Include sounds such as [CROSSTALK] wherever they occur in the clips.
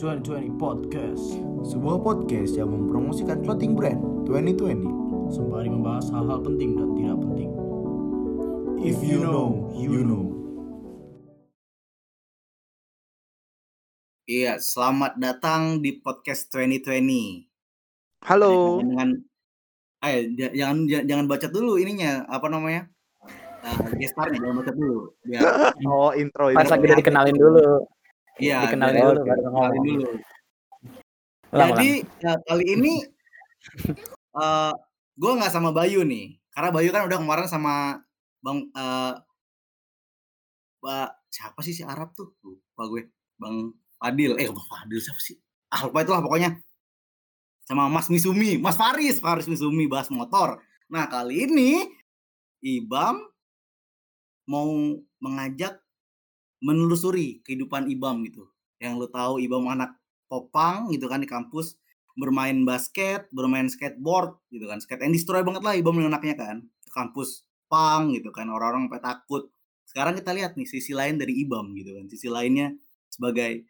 2020 Podcast Sebuah podcast yang mempromosikan clothing brand 2020 Sembari membahas hal-hal penting dan tidak penting If you know, you know Iya, selamat datang di podcast 2020. Halo. Dengan ayo j- jangan jangan baca dulu ininya, apa namanya? Uh, gestarnya jangan baca dulu. Biar [LAUGHS] Oh, intro Pas intro. lagi dikenalin dulu. Iya, dikenalin biar- dulu, baru ngomong. dulu. Ulang, Jadi ya, kali ini [LAUGHS] uh, gue nggak sama Bayu nih, karena Bayu kan udah kemarin sama Bang uh, Ba- siapa sih si Arab tuh? Lupa gue. Bang Fadil. Eh, Bang Fadil siapa sih? Ah, lupa itulah pokoknya. Sama Mas Misumi, Mas Faris, Faris Misumi bahas motor. Nah, kali ini Ibam mau mengajak menelusuri kehidupan Ibam gitu. Yang lo tahu Ibam anak popang gitu kan di kampus bermain basket, bermain skateboard gitu kan. Skate and destroy banget lah Ibam anaknya kan. Kampus pang gitu kan. Orang-orang sampai takut. Sekarang kita lihat nih sisi lain dari Ibam gitu kan. Sisi lainnya sebagai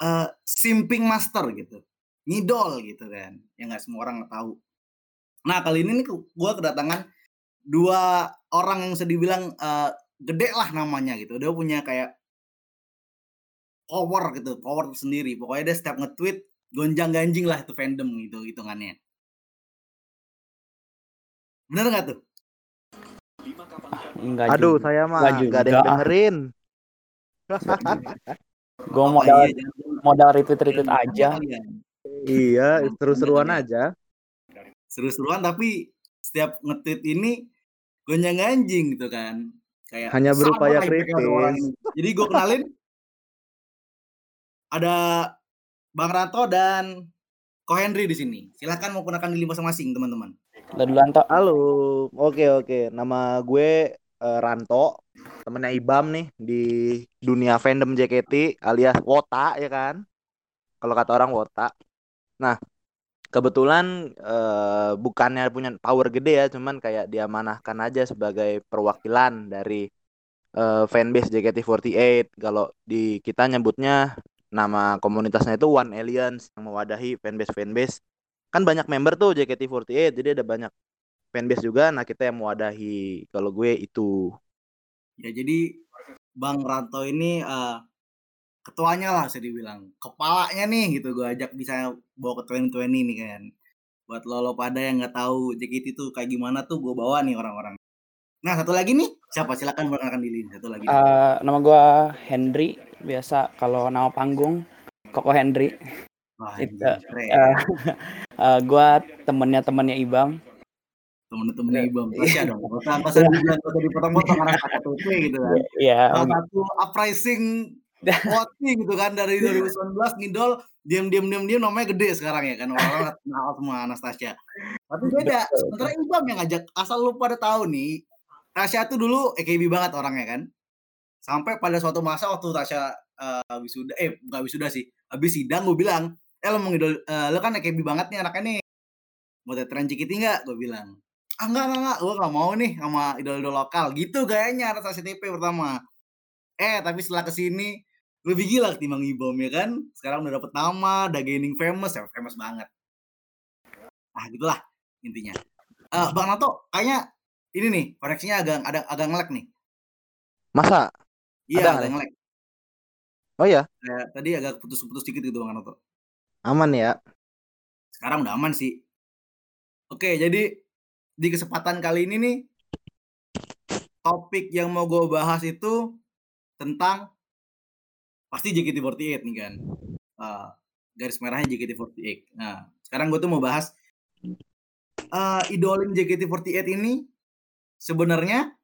eh simping master gitu. Ngidol gitu kan. Yang nggak semua orang tahu. Nah, kali ini nih gue kedatangan dua orang yang bisa dibilang eh, gede lah namanya gitu. Dia punya kayak power gitu, power sendiri. Pokoknya dia setiap nge-tweet gonjang ganjing lah itu fandom gitu hitungannya. Bener nggak tuh? Enggak Aduh, juga. saya mah Nggak gak ada yang juga. dengerin. [LAUGHS] Gue Apa modal iya, modal repeat-repeat jangan- aja. kalian. Iya, seru-seruan Jangan- aja. Seru-seruan tapi setiap nge-tweet ini gonjang ganjing gitu kan. Kayak Hanya berupaya kritis. Jadi gue kenalin ada Bang Ranto dan Ko Henry di sini. Silahkan mau gunakan diri masing-masing teman-teman. Tok. Halo. Oke, oke. Nama gue eh, Ranto, temennya Ibam nih di dunia fandom JKT alias Wota ya kan. Kalau kata orang Wota. Nah, kebetulan eh, bukannya punya power gede ya, cuman kayak diamanahkan aja sebagai perwakilan dari eh, fanbase JKT48. Kalau di kita nyebutnya nama komunitasnya itu One Alliance yang mewadahi fanbase-fanbase. Kan banyak member tuh JKT48, jadi ada banyak fanbase juga. Nah, kita yang mewadahi. Kalau gue itu. Ya jadi Bang Ranto ini eh, ketuanya lah bisa dibilang. Kepalanya nih gitu gue ajak bisa bawa ke 2020 nih kan. Buat lo, lo pada yang nggak tahu JKT itu kayak gimana tuh gue bawa nih orang-orang. Nah satu lagi nih siapa silakan perkenalkan diri satu lagi. Eh, nama gue Henry. Biasa kalau nama panggung Koko Henry. Wah, itu. Eh, eh, [LAUGHS] gue temennya temennya Ibam. temen-temennya Ibam Tasya dong. Gak usah, gak usah dibilang, gak usah dipotong-potong karena kata tutle gitu kan. Iya. Salah satu uprising Wati gitu kan dari 2019 ngidol diam diam diam diam namanya gede sekarang ya kan orang-orang [LAUGHS] kenal semua Anastasia. Tapi beda, sementara Ibam yang ngajak asal lu pada tahu nih, Tasya tuh dulu EKB banget orangnya kan. Sampai pada suatu masa waktu Tasya eh, wisuda eh enggak wisuda sih, habis sidang gue bilang, "Eh lo mau ngidol eh, lo kan EKB banget nih anaknya nih. Mau teteran Cikiti enggak?" Gue bilang. Ah enggak enggak enggak, gue enggak mau nih sama idol-idol lokal. Gitu kayaknya Anastasia TP pertama. Eh tapi setelah ke sini lebih gila ketimbang Ibom ya kan. Sekarang udah dapet nama, udah gaining famous, ya famous banget. Nah gitulah intinya. Eh Bang Nato, kayaknya ini nih koneksinya agak ada agak ngelek nih. Masa? Iya, Ada agak ngelek? Oh ya, tadi agak putus-putus dikit gitu Bang Nato. aman ya. Sekarang udah aman sih. Oke, jadi di kesempatan kali ini nih topik yang mau gue bahas itu tentang pasti JKT48 nih kan. Eh, garis merahnya JKT48. Nah, sekarang gue tuh mau bahas eh idolin JKT48 ini sebenarnya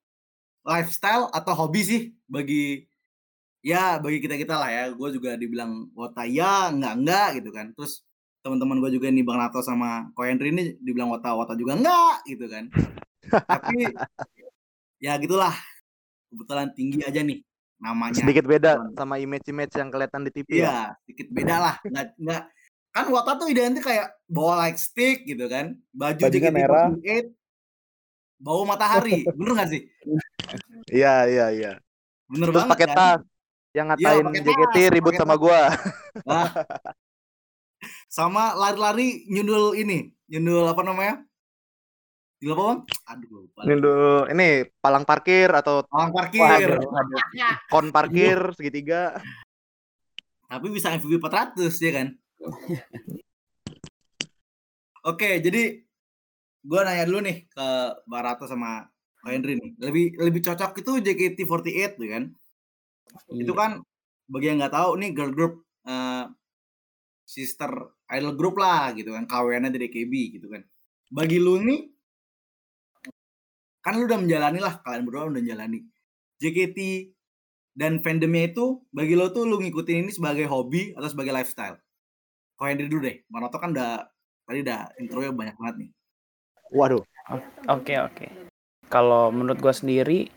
lifestyle atau hobi sih bagi ya bagi kita kita lah ya. Gue juga dibilang wota ya enggak enggak gitu kan. Terus teman-teman gue juga nih Bang Nato sama Ko Henry ini dibilang wota wota juga enggak gitu kan. Tapi [LAUGHS] ya gitulah kebetulan tinggi aja nih namanya. Sedikit beda sama image-image yang kelihatan di TV ya. Iya, sedikit beda lah. Nggak, nggak, kan Wata tuh identik kayak bawa light stick gitu kan. Baju Bajunya merah. JKT48, bau matahari. Bener gak sih? Iya, iya, iya. Bener Terus banget pakai kan? tas. Yang Iya, ngatain pakai JKT tas, ribut sama tas. gua. Nah, sama lari-lari nyundul ini, nyundul apa namanya? Apa bang? Aduh, lupa. Nyundul ini palang parkir atau Orang parkir. Waduh, [LAUGHS] waduh. kon parkir segitiga. Tapi bisa MVP 400 ya kan? Oke, jadi gua nanya dulu nih ke Bang Rato sama Henry nih. Lebih lebih cocok itu JKT48 tuh kan? Itu Iya. kan bagi yang nggak tahu nih girl group eh, sister idol group lah gitu kan. KWN dari KB gitu kan. Bagi lu nih kan lu udah menjalani lah kalian berdua udah menjalani JKT dan fandomnya itu bagi lo tuh lu ngikutin ini sebagai hobi atau sebagai lifestyle? Ko Henry dulu deh. Bang Rato kan udah tadi udah intronya banyak banget nih. Waduh. Oke oke. Kalau menurut gua sendiri,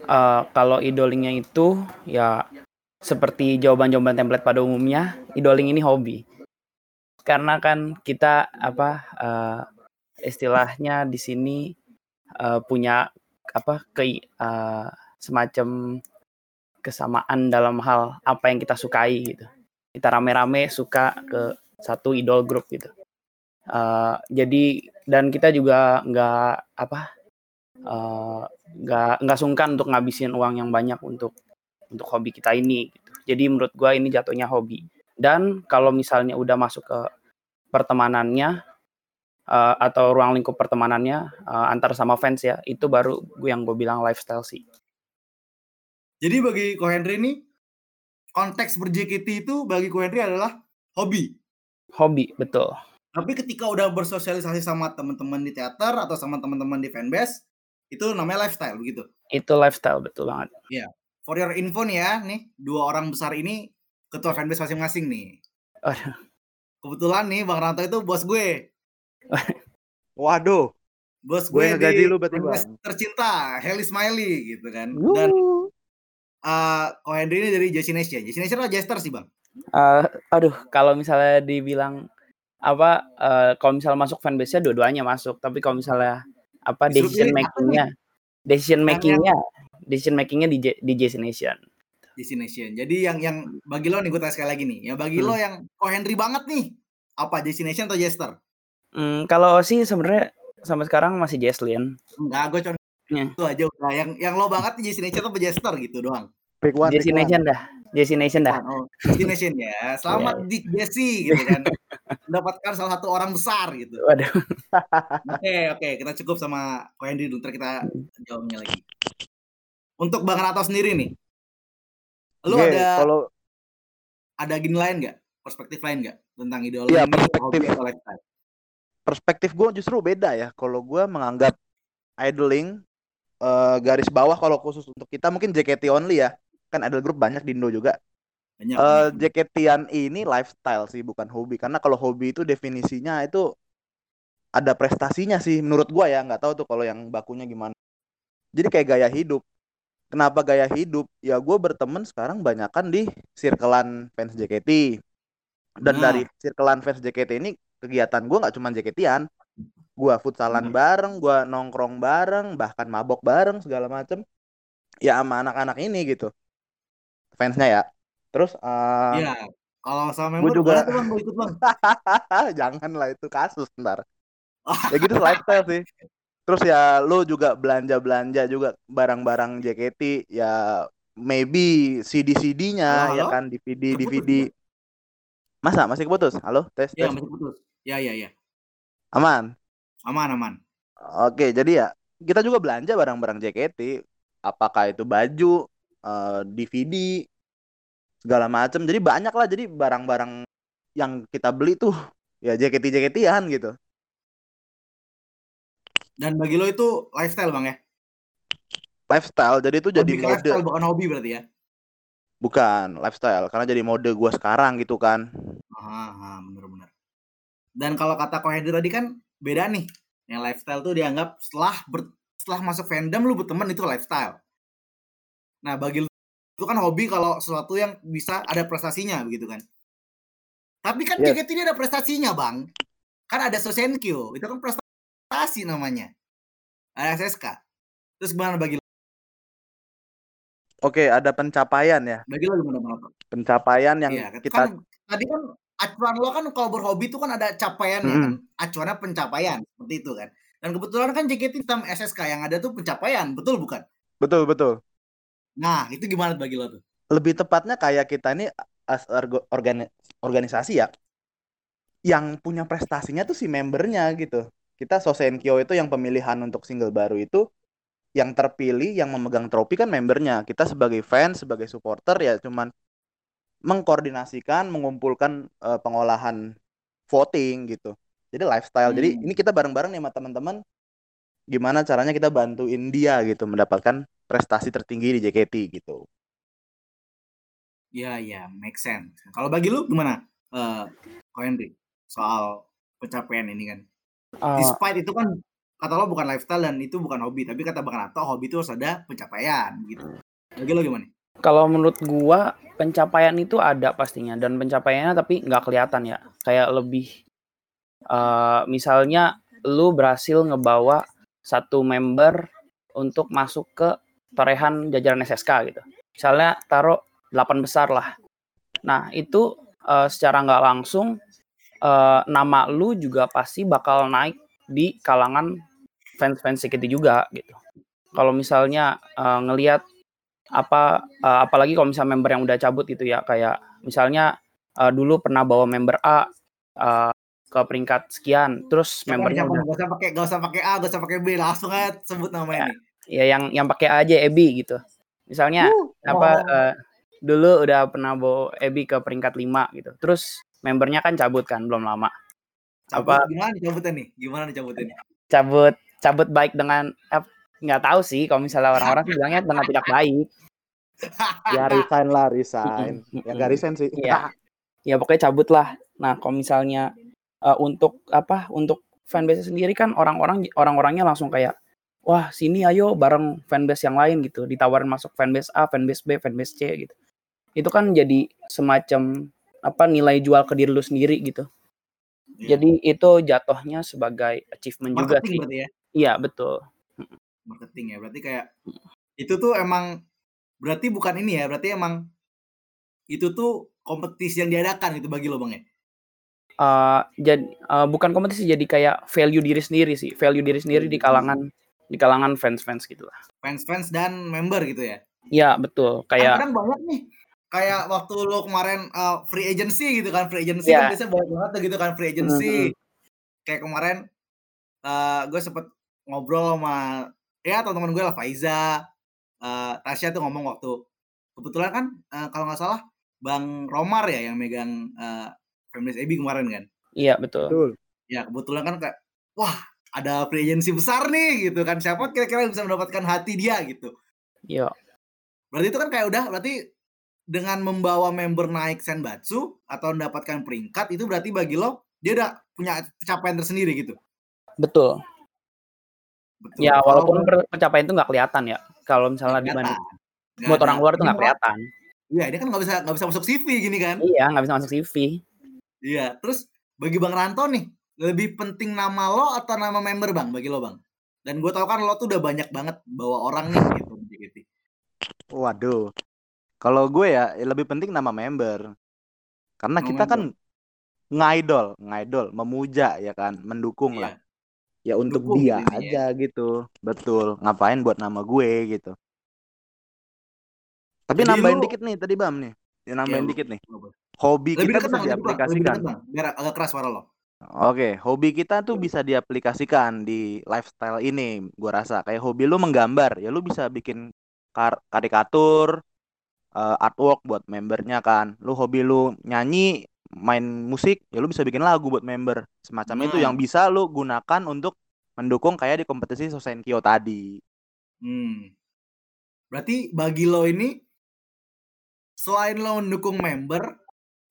eh, kalau idolingnya itu ya seperti jawaban-jawaban template pada umumnya, idoling ini hobi. Karena kan kita apa eh, istilahnya di sini eh, punya apa ke eh, semacam kesamaan dalam hal apa yang kita sukai gitu. Kita rame-rame suka ke satu idol group gitu. Eh, jadi dan kita juga nggak apa nggak nggak sungkan untuk ngabisin uang yang banyak untuk untuk hobi kita ini gitu. Jadi menurut gua ini jatuhnya hobi. Dan kalau misalnya udah masuk ke pertemanannya eh, atau ruang lingkup pertemanannya eh, antar sama fans ya, itu baru gue yang gue bilang lifestyle sih. Jadi bagi Ko Henry ini konteks ber-JKT itu bagi Ko Henry adalah hobi. Hobi, betul. Tapi ketika udah bersosialisasi sama teman-teman di teater atau sama teman-teman di fanbase, itu namanya lifestyle begitu. Itu lifestyle betul banget. For your info nih ya, nih dua orang besar ini ketua fanbase masing-masing nih. Aduh. Kebetulan nih Bang Ranto itu bos gue. Waduh. Bos Gue gue di lu berarti, fanbase Bang. tercinta, Heli Smiley gitu kan. Dan Wuh. eh Ko Henry ini dari Jesse Nation. Jesse Nation atau Jester sih Bang? Eh, aduh, kalau misalnya dibilang apa eh, kalau misalnya masuk fanbase-nya dua-duanya masuk, tapi kalau misalnya apa decision making-nya decision making-nya decision making-nya di di. Jesse. Jadi yang yang bagi lo nih gue tanya sekali lagi nih. Ya bagi lo yang Ko Henry banget nih. Apa Jesse Nation atau Jester? Hmm, kalau sih sebenarnya sampai sekarang masih Jesslyn. Enggak, gue cuma Ya. itu aja udah. Yang yang lo banget nih Jesse Nation atau Jester gitu doang. Pick one, one. Nation dah. Jason Nation dah. Oh, Jesse Nation ya. Selamat Dick Jesse gitu kan. Mendapatkan salah satu orang besar gitu. Waduh. Oke, oke, kita cukup sama Ko Henry dulu, ntar kita jawabnya lagi. Untuk Bang Rato sendiri nih. Lu Oke, ada kalau ada gini lain nggak? Perspektif lain nggak tentang ideologi Iya, ini, perspektif. hobi atau lifestyle? Perspektif gue justru beda ya. Kalau gue menganggap idling eh, garis bawah kalau khusus untuk kita mungkin JKT only ya. Kan idol group banyak di Indo juga. Banyak. Eh banyak. JKT-an ini lifestyle sih bukan hobi karena kalau hobi itu definisinya itu ada prestasinya sih menurut gua ya nggak tahu tuh kalau yang bakunya gimana jadi kayak gaya hidup kenapa gaya hidup ya gue berteman sekarang banyakan di circlean fans JKT dan Nah. dari circlean fans JKT ini kegiatan gua nggak cuma JKT-an gua futsalan Hmm. bareng gua nongkrong bareng bahkan mabok bareng segala macem ya sama anak-anak ini gitu fansnya ya terus eh, Iya. Kalau sama member juga- boleh Bang, ikut Bang. [LAUGHS] Jangan lah itu kasus ntar. Ya gitu lifestyle sih. Terus ya lu juga belanja-belanja juga barang-barang JKT ya maybe CD-CD-nya Halo, ya kan DVD DVD. Masa masih keputus? Halo, tes Iya, tes. masih putus. Ya, ya, ya. Aman. Aman, aman. Oke, jadi ya kita juga belanja barang-barang JKT. Apakah itu baju, eh, DVD, segala macam. Jadi banyak lah. Jadi barang-barang yang kita beli tuh ya JKT JKT-an gitu. Dan bagi lo itu lifestyle Bang ya? Lifestyle. Jadi itu jadi Lebih ke mode. lifestyle bukan hobi berarti ya? Bukan lifestyle karena jadi mode gua sekarang gitu kan. Ah, bener-bener. Dan kalau kata Ko Henry tadi kan beda nih. Yang lifestyle tuh dianggap setelah ber- setelah masuk fandom lu berteman itu lifestyle. Nah, bagi lu itu kan hobi kalau sesuatu yang bisa ada prestasinya begitu kan. Tapi kan Yes. JKT ini ada prestasinya, Bang. Kan ada Sosenkyo, itu kan prestasi namanya. Ada SSK. Terus gimana bagi lu? Oke, ada pencapaian ya. Bagi lu gimana Bang? Pencapaian yang Iya, kita kan tadi kan acuan lo kan kalau berhobi itu kan ada capaian ya kan, acuannya pencapaian seperti itu kan. Dan kebetulan kan JKT sistem SSK yang ada tuh pencapaian, betul bukan? Betul, betul. Nah, itu gimana bagi lo tuh? Lebih tepatnya kayak kita ini as orga- organi- organisasi ya yang punya prestasinya tuh si membernya gitu. Kita Sosenkyo itu yang pemilihan untuk single baru itu yang terpilih yang memegang trofi kan membernya. Kita sebagai fans, sebagai supporter ya cuman mengkoordinasikan, mengumpulkan eh, pengolahan voting gitu. Jadi lifestyle. Jadi Hmm. ini kita bareng-bareng nih sama teman-teman gimana caranya kita bantuin dia gitu mendapatkan prestasi tertinggi di JKT gitu. Iya, iya, make sense. Kalau bagi lu gimana? Eh, Ko Henry, soal pencapaian ini kan. Eh, Despite itu kan kata lo bukan lifestyle dan itu bukan hobi, tapi kata Bang Rato hobi itu harus ada pencapaian gitu. Bagi lo gimana? Kalau menurut gua pencapaian itu ada pastinya dan pencapaiannya tapi nggak kelihatan ya. Kayak lebih eh misalnya lu berhasil ngebawa satu member untuk masuk ke torehan jajaran SSK gitu. Misalnya taruh 8 besar lah. Nah, itu eh, secara nggak langsung eh, nama lu juga pasti bakal naik di kalangan fans-fans JKT juga gitu. Kalau misalnya eh, ngelihat apa eh, apalagi kalau misalnya member yang udah cabut gitu ya kayak misalnya eh, dulu pernah bawa member A eh, ke peringkat sekian terus nih, membernya udah Gak usah pakai gak usah pakai A, gak usah pakai B, langsung aja sebut namanya nih. ya yang yang pakai A aja Ebi gitu misalnya apa oh. eh, dulu udah pernah bawa Ebi ke peringkat 5 gitu terus membernya kan cabut kan belum lama Cabut, apa- gimana dicabutnya nih? Gimana dicabutnya nih? cabut cabut baik dengan eh, nggak tahu sih kalau misalnya orang-orang sih [LAUGHS] bilangnya dengan tidak baik Ya resign lah, resign. Ya nggak resign sih. Iya. ya pokoknya cabut lah nah kalau misalnya eh, untuk apa untuk fanbase sendiri kan orang-orang orang-orangnya langsung kayak wah sini ayo bareng fanbase yang lain gitu ditawarin masuk fanbase A fanbase B fanbase C gitu itu kan jadi semacam apa nilai jual ke diri lu sendiri gitu Iya. jadi itu jatuhnya sebagai achievement juga marketing sih berarti ya? iya betul Marketing ya. Berarti kayak itu tuh emang berarti bukan ini ya, berarti emang itu tuh kompetisi yang diadakan itu bagi lo Bang ya? Eh, jadi eh, bukan kompetisi jadi kayak value diri sendiri sih value diri sendiri di kalangan di kalangan fans fans gitu lah Fans-fans dan member gitu ya? Iya betul kayak kadang banyak nih kayak waktu lo kemarin uh, free agency gitu kan free agency Iya. kan biasanya banyak banget tuh gitu kan free agency Mhm. kayak kemarin uh, gue sempet ngobrol sama ya teman-teman gue lah Faiza. Uh, Tasya tuh ngomong waktu kebetulan kan uh, kalau nggak salah Bang Romar ya yang megang uh, Feminist AB kemarin kan? Iya betul. Betul. ya kebetulan kan kayak wah ada free agency besar nih gitu kan. Siapa kira-kira bisa mendapatkan hati dia gitu. Iya. Berarti itu kan kayak udah berarti dengan membawa member naik Senbatsu atau mendapatkan peringkat itu berarti bagi lo dia udah punya pencapaian tersendiri gitu. betul Betul. ya Kalau walaupun per- pencapaian itu nggak kelihatan ya kalau misalnya dibanding kelihatan. Nggak buat ada. orang luar tuh Ini nggak kelihatan Iya, dia kan nggak bisa nggak bisa masuk CV gini kan. iya nggak bisa masuk CV Iya. Terus bagi Bang Ranto nih lebih penting nama lo atau nama member bang bagi lo bang? Dan gue tau kan lo tuh udah banyak banget bawa orang nih gitu JKT. Waduh. Kalau gue ya lebih penting nama member. Karena Nama kita kan ngaidol, ngaidol, memuja ya kan, mendukung Iya. lah. Ya untuk Dukung dia intinya aja gitu. Betul. Ngapain buat nama gue gitu. Tapi Jadi nambahin lu- dikit nih tadi Bam nih. Ya, nambahin Iya, dikit nih. Lebih Hobi kita bisa lebih bang. lebih diaplikasikan. Biar agak keras suara lo. Oke, hobi kita tuh bisa diaplikasikan di lifestyle ini, gua rasa. Kayak hobi lu menggambar, ya lu bisa bikin kar- karikatur, eh, artwork buat membernya kan. Lu hobi lu nyanyi, main musik, ya lu bisa bikin lagu buat member. Semacam itu Nah. yang bisa lu gunakan untuk mendukung kayak di kompetisi Sosenkyo tadi. Hmm. Berarti bagi lo ini selain lo mendukung member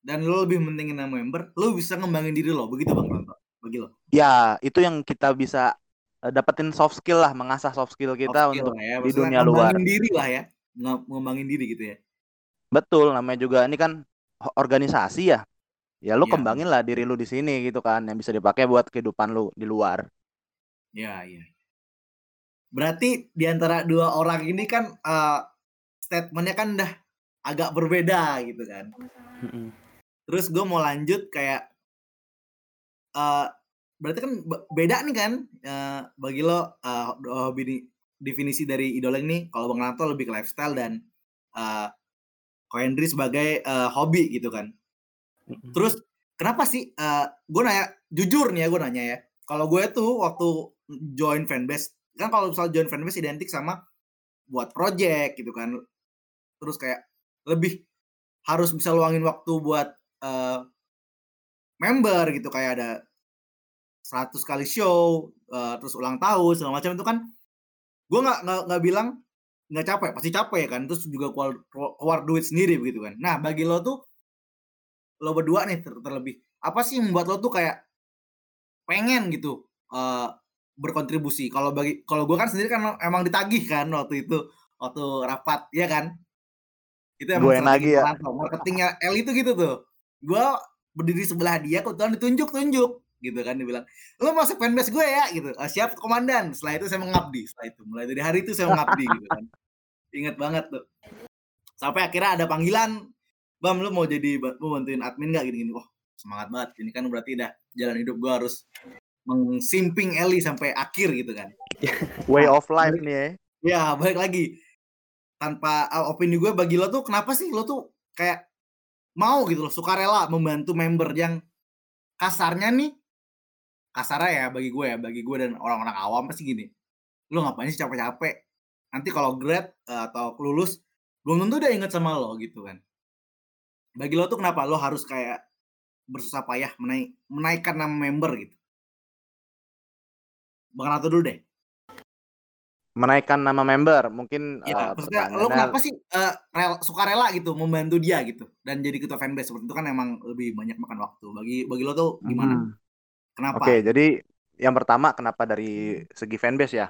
dan lo lebih mentingin nama member, lo bisa ngembangin diri lo, begitu Bang Ronto? Bagi lo. Ya, itu yang kita bisa eh, dapetin soft skill lah, mengasah soft skill kita Soft skill untuk ya, di dunia luar. ngembangin diri lah ya. Nge- Ngembangin diri gitu ya. Betul, namanya juga ini kan organisasi ya. Ya lu Iya. kembangin lah diri lu di sini gitu kan, yang bisa dipakai buat kehidupan lu di luar. Ya, iya. Berarti di antara dua orang ini kan eh, statementnya kan udah agak berbeda gitu kan. Terus gue mau lanjut kayak eh berarti kan be- beda nih kan eh, bagi lo eh, hobi ini definisi dari idola ini kalau bang Ranto lebih ke lifestyle dan eh Ko Hendry sebagai eh, hobi gitu kan Terus kenapa sih eh gue nanya jujur nih ya gue nanya ya. Kalau gue tuh waktu join fanbase kan kalau misal join fanbase identik sama buat project gitu kan. Terus kayak lebih harus bisa luangin waktu buat eh, member gitu. Kayak ada 100 kali show eh, terus ulang tahun segala macam itu kan gue nggak nggak bilang nggak capek pasti capek kan. Terus juga keluar, keluar duit sendiri begitu kan. Nah bagi lo tuh lo berdua nih ter- terlebih apa sih yang membuat lo tuh kayak pengen gitu eh, berkontribusi? Kalau bagi kalau gue kan sendiri kan emang ditagih kan waktu itu waktu rapat ya kan? Itu emang Gue yang nagih ya. Marketingnya Eli itu gitu tuh. Gue berdiri sebelah dia kebetulan ditunjuk tunjuk gitu kan dia bilang lo masuk fanbase gue ya gitu. "Ah, siap komandan. Setelah itu saya mengabdi setelah itu mulai dari hari itu saya mengabdi gitu kan. Ingat banget tuh. Sampai akhirnya ada panggilan bam lu mau jadi mau bantuin admin gak gini gini wah semangat banget. Ini kan berarti udah jalan hidup gue harus mengsimping Eli sampai akhir gitu kan. [LAUGHS] Way of life nih ya. ya balik lagi. Tanpa uh, opini gue bagi lo tuh kenapa sih? Lo tuh kayak mau gitu loh sukarela membantu member yang kasarnya nih. Kasarnya ya bagi gue ya bagi gue dan orang-orang awam pasti gini. Lo ngapain sih capek-capek? Nanti kalau grad uh, atau lulus belum tentu dia inget sama lo gitu kan bagi lo tuh kenapa lo harus kayak bersusah payah menaik menaikkan nama member gitu Bang Rato dulu deh Menaikkan nama member, mungkin Ya, eh, maksudnya lo kenapa sih eh, rel, suka rela gitu membantu dia gitu dan jadi ketua fanbase seperti itu kan emang lebih banyak makan waktu. Bagi bagi lo tuh gimana? Hmm. Kenapa? Oke, jadi yang pertama kenapa dari segi fanbase ya?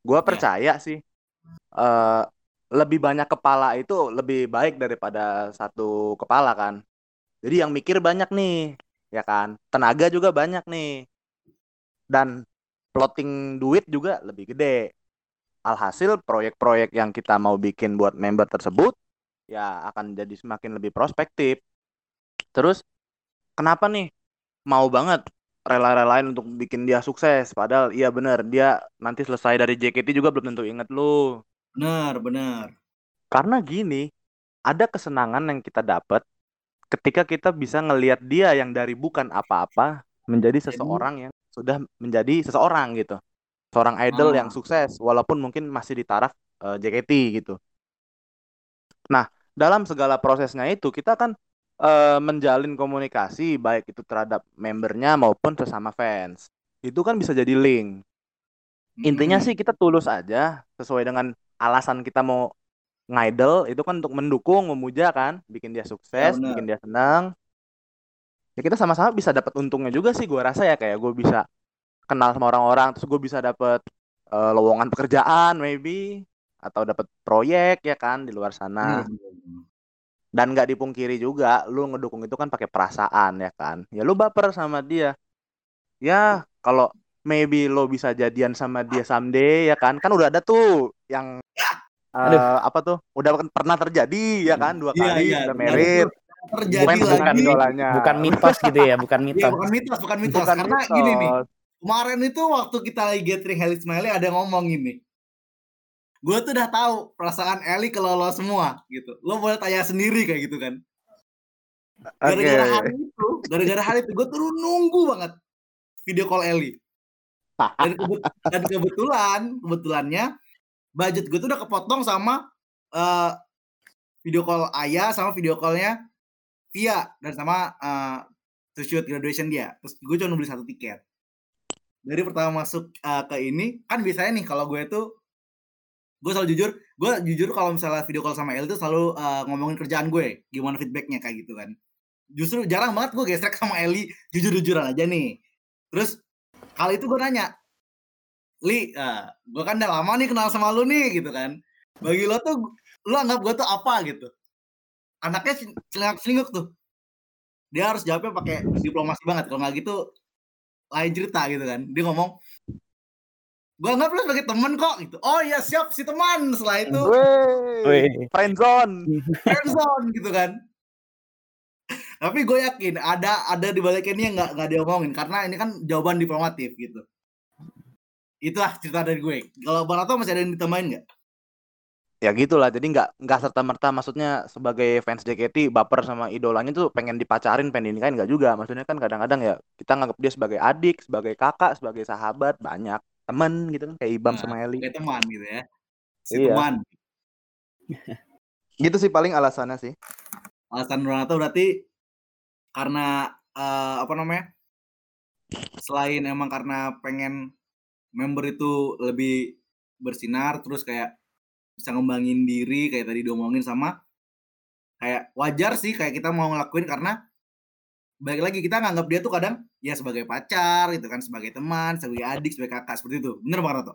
Gua percaya sih eh lebih banyak kepala itu lebih baik daripada satu kepala kan. Jadi yang mikir banyak nih, ya kan? Tenaga juga banyak nih. Dan plotting duit juga lebih gede. Alhasil proyek-proyek yang kita mau bikin buat member tersebut ya akan jadi semakin lebih prospektif. Terus kenapa nih mau banget rela-relain untuk bikin dia sukses padahal iya bener dia nanti selesai dari JKT juga belum tentu inget lu Bener, bener. karena gini ada kesenangan yang kita dapat ketika kita bisa ngelihat dia yang dari bukan apa-apa menjadi Jadi- seseorang yang sudah menjadi seseorang gitu seorang idol Ah. yang sukses walaupun mungkin masih di taraf eh, JKT gitu nah dalam segala prosesnya itu kita kan eh, menjalin komunikasi baik itu terhadap membernya maupun sesama fans itu kan bisa jadi link intinya Mm-mm. sih kita tulus aja sesuai dengan alasan kita mau ngidol itu kan untuk mendukung memuja kan bikin dia sukses benar. bikin dia senang ya kita sama-sama bisa dapat untungnya juga sih gua rasa ya kayak gue bisa kenal sama orang-orang terus gue bisa dapat eh, lowongan pekerjaan maybe atau dapat proyek ya kan di luar sana bener. dan nggak dipungkiri juga lu ngedukung itu kan pakai perasaan ya kan ya lu baper sama dia ya kalau maybe lo bisa jadian sama dia someday ya kan kan udah ada tuh yang eh, Aduh. apa tuh udah kan pernah terjadi ya kan dua Iya, kali iya, udah merit Terjadi bukan bukan lagi. idolanya Bukan mitos gitu ya, bukan Iya, mitos. bukan mitos, bukan mitos. bukan Karena gini nih, mitos. kemarin itu waktu kita lagi gathering Heli Smiley ada yang ngomong gini. Gue tuh udah tahu perasaan Eli ke lo semua gitu. Lo boleh tanya sendiri kayak gitu kan. Gara-gara hari itu, gara-gara hari itu gue tuh nunggu banget video call Eli. Dan, [LAUGHS] kebet- dan kebetulan, kebetulannya budget gue tuh udah kepotong sama eh, video call Ayah sama video callnya Via dan sama to shoot graduation dia. Terus gue cuma beli satu tiket. Dari pertama masuk eh, ke ini, kan biasanya nih kalau gue tuh gue selalu jujur, gue jujur kalau misalnya video call sama Eli tuh selalu eh, ngomongin kerjaan gue, gimana feedbacknya kayak gitu kan. Justru jarang banget gue gesrek sama Eli, jujur-jujuran aja nih. Terus kali itu gue nanya, Li, uh, gue kan udah lama nih kenal sama lu nih gitu kan. Bagi lo tuh, lu anggap gue tuh apa gitu. Anaknya celingak-celinguk tuh. Dia harus jawabnya pakai diplomasi banget. Kalau nggak gitu, lain cerita gitu kan. Dia ngomong, gue anggap lu sebagai temen kok gitu. Oh iya siap si teman. Setelah itu, friendzone friendzone gitu kan. Tapi gue yakin ada ada di balik ini yang nggak nggak diomongin karena ini kan jawaban diplomatif gitu. Itulah cerita dari gue. Kalau Bang Rato masih ada yang ditambahin nggak? ya gitulah jadi nggak nggak serta merta maksudnya sebagai fans JKT baper sama idolanya tuh pengen dipacarin pengen dinikahin nggak juga maksudnya kan kadang-kadang ya kita nganggap dia sebagai adik sebagai kakak sebagai sahabat banyak temen gitu kan kayak Ibam Nah, sama Eli Kayak teman gitu ya. Si Iya. teman. gitu sih paling alasannya sih Alasan Rato berarti karena eh, apa namanya? Selain emang karena pengen member itu lebih bersinar terus kayak bisa ngembangin diri kayak tadi diomongin sama kayak wajar sih kayak kita mau ngelakuin karena balik lagi kita nganggap dia tuh kadang ya sebagai pacar gitu kan sebagai teman sebagai adik sebagai kakak seperti itu. Bener bang Rato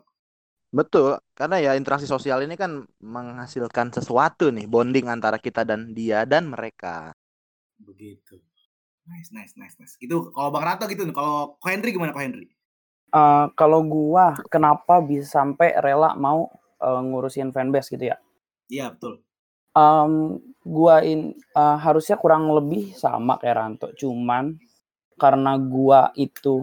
betul karena ya interaksi sosial ini kan menghasilkan sesuatu nih bonding antara kita dan dia dan mereka. Begitu nice nice nice nice. Itu kalau bang Rato gitu kalau Ko Henry gimana Ko Henry? Eh, kalau gua kenapa bisa sampai rela mau eh, ngurusin fanbase gitu ya? iya betul. Em, gua in eh, harusnya kurang lebih sama kayak Ranto, cuman karena gua itu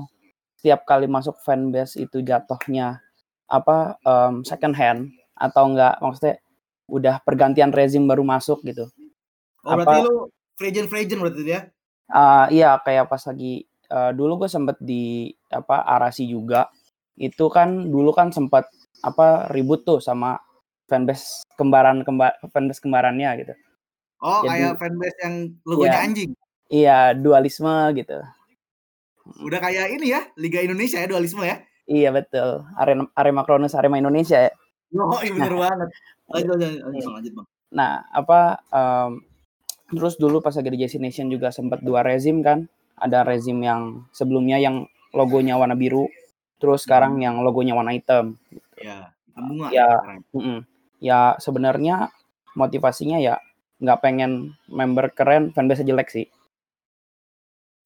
setiap kali masuk fanbase itu jatuhnya apa em, second hand atau enggak maksudnya udah pergantian rezim baru masuk gitu. oh berarti Apa- lu free agent free agent berarti ya Ah, iya kayak pas lagi eh, dulu gue sempet di apa Arasi juga. Itu kan dulu kan sempat apa ribut tuh sama fanbase kembaran kembar fanbase kembarannya gitu. Oh Jadi- kayak fanbase yang logonya Iya. anjing? Iya dualisme gitu. Udah kayak ini ya Liga Indonesia ya dualisme ya? Iya betul. Arema Arema Kronus Arema Indonesia ya. Oh iya bener banget. Lanjut lanjut lanjut, Bang, bang. Nah apa em, terus dulu pas lagi di JC Nation juga sempat dua rezim kan ada rezim yang sebelumnya yang logonya warna biru terus sekarang yang logonya warna hitam ya bunga Ya. sekarang. Mm-mm. Ya sebenarnya motivasinya ya nggak pengen member keren fanbase jelek sih.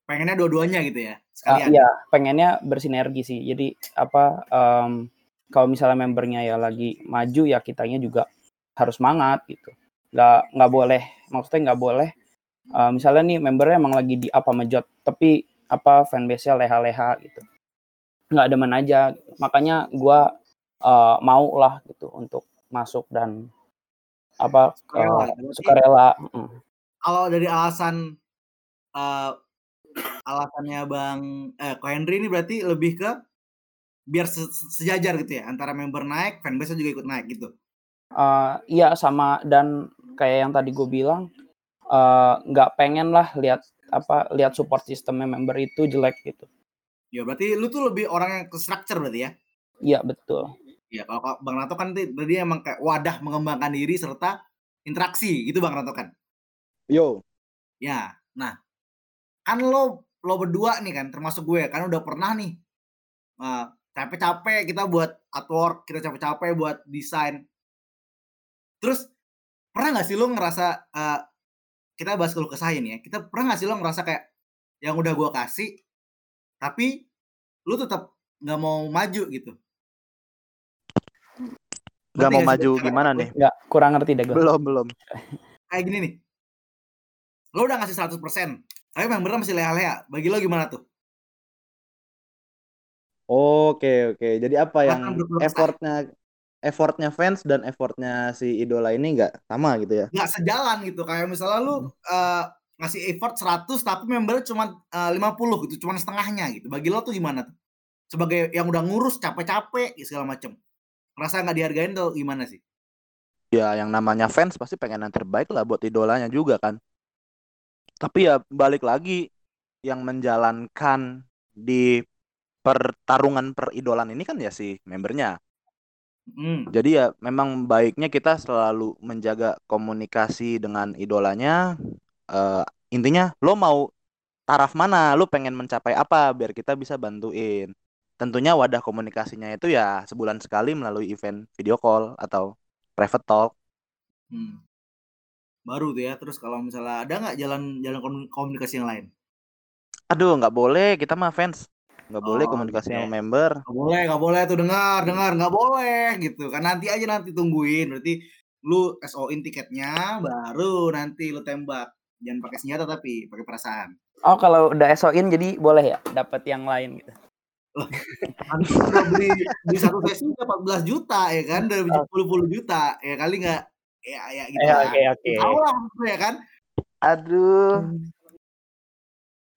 pengennya dua-duanya gitu ya Ah, sekalian Iya pengennya bersinergi sih. Jadi apa em, kalau misalnya membernya ya lagi maju ya kitanya juga harus semangat gitu. Nggak nggak boleh maksudnya nggak boleh eh, misalnya nih membernya emang lagi di apa mejot tapi apa fanbase-nya leha-leha gitu. Nggak demen aja. Makanya gua eh, mau lah gitu untuk masuk dan apa Sukarela. eh, Berarti- sukarela. Mm. kalau dari alasan eh, alasannya bang eh Ko Henry ini berarti lebih ke biar se- sejajar gitu ya antara member naik fanbase juga ikut naik gitu Eh, iya sama dan kayak yang tadi gue bilang eh, nggak pengen lah lihat apa lihat support sistemnya member itu jelek gitu. ya berarti lu tuh lebih orang yang ke structure berarti ya Iya betul. ya kalau kalau bang Rato kan tadi tadi emang kayak wadah mengembangkan diri serta interaksi gitu bang Rato kan yo Ya, nah kan lo lo berdua nih kan termasuk gue kan udah pernah nih eh, capek-capek kita buat artwork, kita capek-capek buat desain. Terus pernah nggak sih lo ngerasa eh, kita bahas kalau kesah nih ya, kita pernah nggak sih lo ngerasa kayak yang udah gue kasih tapi lu tetap nggak mau maju gitu? nggak mau sih maju gimana nih Nggak kurang ngerti deh gue. belum belum Kayak gini nih. Lo udah ngasih 100%, tapi membernya masih leha-leha. Bagi lo gimana tuh? Oke oke. Jadi apa yang effortnya effortnya fans dan effortnya si idola ini nggak sama gitu ya? nggak sejalan gitu kayak misalnya lu eh, ngasih effort 100 tapi membernya cuma eh, 50 gitu cuma setengahnya gitu bagi lo tuh gimana tuh sebagai yang udah ngurus capek-capek gitu, segala macem rasa nggak dihargain tuh gimana sih Ya yang namanya fans pasti pengen yang terbaik lah buat idolanya juga kan. Tapi ya balik lagi yang menjalankan di pertarungan peridolan ini kan ya si membernya. Hmm. Jadi ya memang baiknya kita selalu menjaga komunikasi dengan idolanya. Eh, intinya lo mau taraf mana, lo pengen mencapai apa biar kita bisa bantuin. Tentunya wadah komunikasinya itu ya sebulan sekali melalui event video call atau private talk. Hmm. baru tuh ya terus kalau misalnya ada nggak jalan jalan komu- komunikasi yang lain Aduh, nggak boleh kita mah fans. Nggak boleh Oh, komunikasi oke. sama member. nggak boleh nggak boleh tuh dengar dengar nggak boleh gitu kan nanti aja nanti tungguin berarti lu SO-in tiketnya baru nanti lu tembak jangan pakai senjata tapi pakai perasaan. Oh kalau udah SO-in jadi boleh ya dapat yang lain gitu. Udah beli beli satu sesi udah 14 juta ya kan, Oh. puluh puluh juta ya kali nggak ya ya gitu Eh, lah. oke oke. Tahu ya kan. Aduh.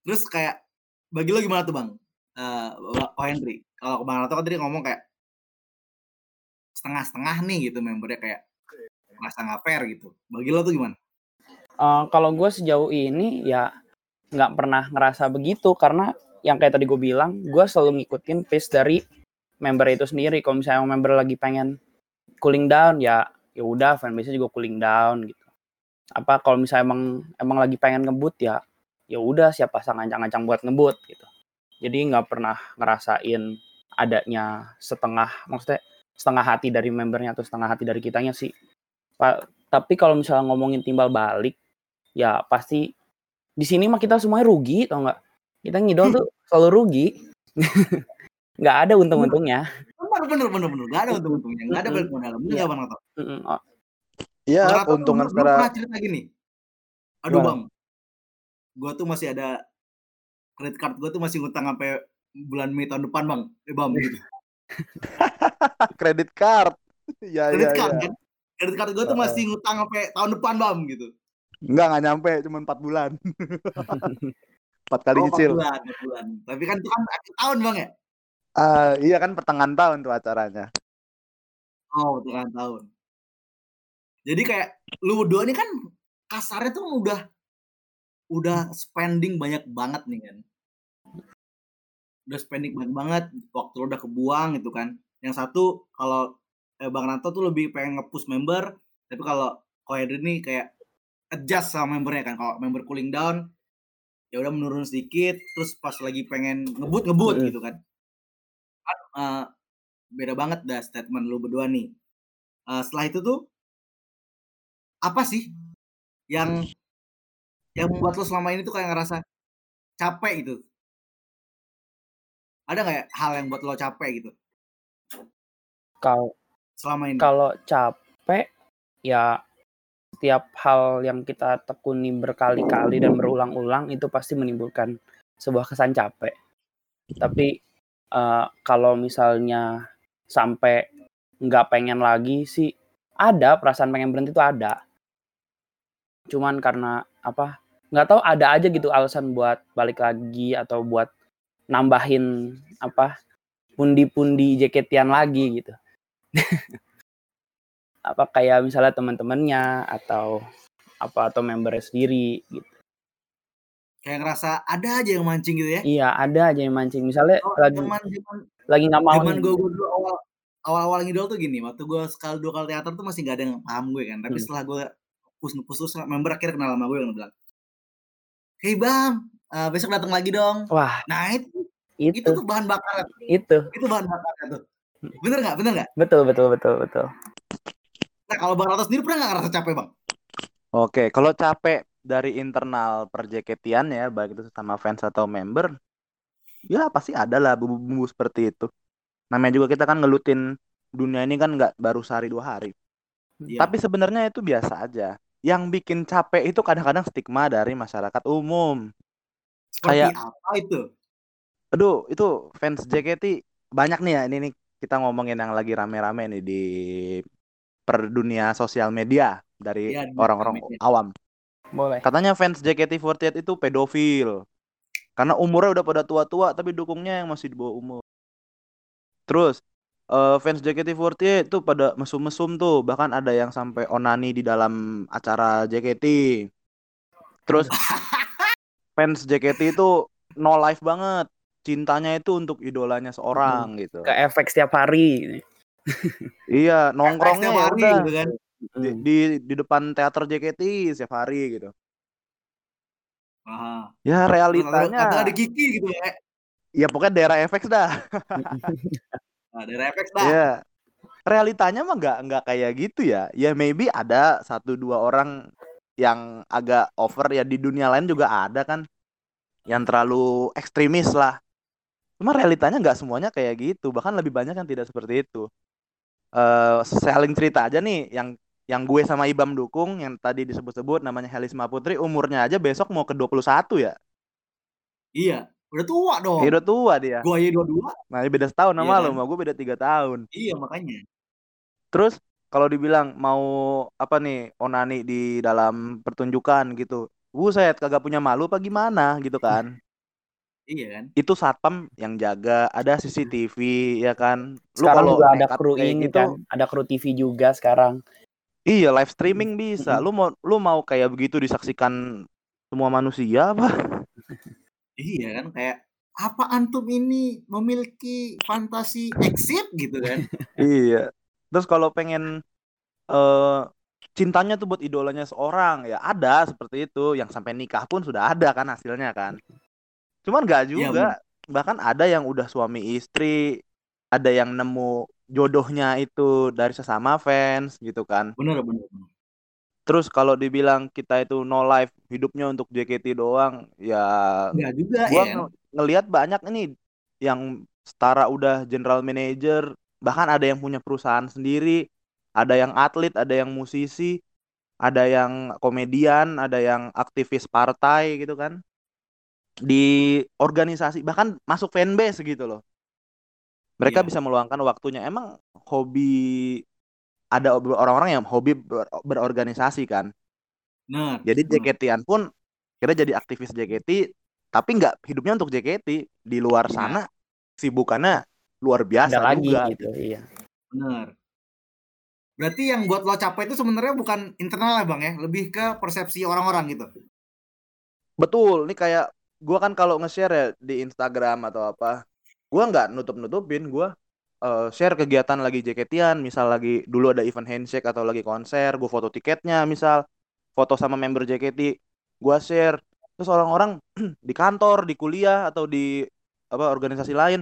Terus kayak bagi lo gimana tuh bang? Eh, Pak Henry, kalau Bang Rato kan tadi ngomong kayak setengah-setengah nih gitu membernya kayak merasa nggak fair gitu. Bagi lo tuh gimana? Eh, kalau gue sejauh ini ya nggak pernah ngerasa begitu karena yang kayak tadi gue bilang gue selalu ngikutin pace dari member itu sendiri kalau misalnya member lagi pengen cooling down ya ya udah fanbase juga cooling down gitu apa kalau misalnya emang emang lagi pengen ngebut ya ya udah siapa sang ancang-ancang buat ngebut gitu jadi nggak pernah ngerasain adanya setengah maksudnya setengah hati dari membernya atau setengah hati dari kitanya sih. Pak tapi kalau misalnya ngomongin timbal balik ya pasti di sini mah kita semuanya rugi tau nggak? Kita ngidol tuh [LAUGHS] selalu rugi. [LAUGHS] Nggak ada untung-untungnya. Bener bener bener bener. Gak ada untung-untungnya, gak ada balik modal. Bener Iya. gak Bang Rato? Mm-mm. Oh, Iya, dulu secara pernah cerita gini. Aduh bang, gua tuh masih ada kredit card gua tuh masih ngutang sampai bulan Mei tahun depan bang. Eh bang gitu. [LAUGHS] kredit card. Iya, Kredit iya, card iya. kan? Kredit card gua tuh masih ngutang sampai tahun depan bang gitu. Enggak, enggak nyampe, cuma 4 bulan. [LAUGHS] 4 kali Oh, empat nyicil. bulan, empat bulan. Tapi kan itu kan akhir tahun bang ya? Ah, iya kan pertengahan tahun tuh acaranya. Oh, pertengahan tahun. Jadi kayak lu berdua ini kan kasarnya tuh udah udah spending banyak banget nih kan. Udah spending banyak banget, waktu lu udah kebuang gitu kan. Yang satu kalau eh, Bang Ranto tuh lebih pengen nge-push member, tapi kalau Koedri ini kayak adjust sama membernya kan. Kalau member cooling down ya udah menurun sedikit, terus pas lagi pengen ngebut ngebut Mm. gitu kan. Eh, beda banget dah statement lu berdua nih. Eh, setelah itu tuh apa sih yang yang membuat lo selama ini tuh kayak ngerasa capek gitu? Ada nggak ya hal yang buat lo capek gitu kalau selama ini? kalau capek ya setiap hal yang kita tekuni berkali-kali dan berulang-ulang itu pasti menimbulkan sebuah kesan capek. Tapi eh, kalau misalnya sampai nggak pengen lagi sih ada perasaan pengen berhenti itu ada. Cuman karena apa? Nggak tahu ada aja gitu alasan buat balik lagi atau buat nambahin apa pundi-pundi jaketian lagi gitu [LAUGHS] apa kayak misalnya teman-temannya atau apa atau membernya sendiri gitu. Kayak ngerasa ada aja yang mancing gitu ya? Iya, ada aja yang mancing. Misalnya Oh, lagi zaman zaman lagi nggak mau zaman gue dulu awal awal-awal ngidol tuh gini. Waktu gue sekali dua kali teater tuh masih nggak ada yang paham gue kan. Tapi Hmm. setelah gue terus member akhirnya kenal sama gue yang bilang, Hey bang, eh, besok datang lagi dong. Wah, Nah itu itu itu tuh bahan bakar itu itu bahan bakarnya tuh. Bener nggak? Bener nggak? betul betul betul betul. Nah kalau Bang Rato sendiri pernah nggak ngerasa capek bang? Oke, kalau capek dari internal perjaketian ya, baik itu sama fans atau member, ya pasti ada lah bumbu-bumbu seperti itu. Namanya juga kita kan ngelutin dunia ini kan nggak baru sehari dua hari. Iya. Tapi sebenarnya itu biasa aja. Yang bikin capek itu kadang-kadang stigma dari masyarakat umum. Seperti kayak- apa itu? Aduh, itu fans JKT banyak nih ya. Ini nih kita ngomongin yang lagi rame-rame nih di per dunia sosial media dari Iya, orang-orang media. awam. Boleh. Katanya fans JKT48 itu pedofil. Karena umurnya udah pada tua-tua tapi dukungnya yang masih di bawah umur. Terus eh, fans JKT48 itu pada mesum-mesum tuh, bahkan ada yang sampai onani di dalam acara JKT. Terus [LAUGHS] fans JKT itu no life banget. Cintanya itu untuk idolanya seorang gitu. [LAUGHS] Ke efek setiap hari. Iya, nongkrongnya ya hari udah gitu kan. di, Hmm. di di depan teater JKT setiap hari gitu. Aha. Ya realitanya atau ada Kiki gitu ya. ya pokoknya daerah FX dah. [LAUGHS] Nah, dari dah. Iya. Realitanya mah nggak nggak kayak gitu ya. Ya maybe ada satu dua orang yang agak over ya di dunia lain juga ada kan yang terlalu ekstremis lah. Cuma realitanya nggak semuanya kayak gitu. Bahkan lebih banyak yang tidak seperti itu. Eh saling cerita aja nih yang yang gue sama Ibam dukung yang tadi disebut-sebut namanya Helisma Putri umurnya aja besok mau ke 21 ya. Iya, udah tua dong. Ya, udah tua dia. Gua aja dua-dua. Nah, beda setahun Iya sama lo, kan? sama gue beda tiga tahun. Iya, makanya. Terus kalau dibilang mau apa nih onani di dalam pertunjukan gitu, buset kagak punya malu apa gimana gitu kan? [LAUGHS] Iya kan? Itu satpam yang jaga, ada CCTV ya kan. Lu Sekarang kalau juga ada kru ini gitu, kan, ada kru TV juga sekarang. iya live streaming bisa. Lu mau lu mau kayak begitu disaksikan semua manusia apa? [LAUGHS] Iya kan? Kayak apa antum ini memiliki fantasi exit gitu kan? [LAUGHS] Iya. Terus kalau pengen eh cintanya tuh buat idolanya seorang ya ada seperti itu yang sampai nikah pun sudah ada kan hasilnya kan. Cuman nggak Iya, juga. Bahkan ada yang udah suami istri, ada yang nemu jodohnya itu dari sesama fans gitu kan. Bener, bener. bener. Terus kalau dibilang kita itu no life hidupnya untuk JKT doang, ya Enggak juga gua ya. nge- ngelihat banyak ini yang setara udah general manager, bahkan ada yang punya perusahaan sendiri, ada yang atlet, ada yang musisi, ada yang komedian, ada yang aktivis partai gitu kan. Di organisasi bahkan masuk fanbase gitu loh. Mereka Iya. bisa meluangkan waktunya. Emang hobi ada orang-orang yang hobi ber- berorganisasi kan. Bener. Jadi bener. JKT-an pun kira jadi aktivis JKT, tapi nggak hidupnya untuk JKT. Di luar Iya. sana sibukannya luar biasa Ada lagi juga. gitu, iya. Bener. Berarti yang buat lo capek itu sebenarnya bukan internal ya bang ya, lebih ke persepsi orang-orang gitu. Betul, nih kayak gua kan kalau nge-share ya di Instagram atau apa, gua nggak nutup-nutupin, gua eh, share kegiatan lagi JKT-an, misal lagi dulu ada event handshake atau lagi konser, gua foto tiketnya, misal foto sama member JKT, gua share. Terus orang-orang [CLEARS THROAT] di kantor, di kuliah atau di apa organisasi lain,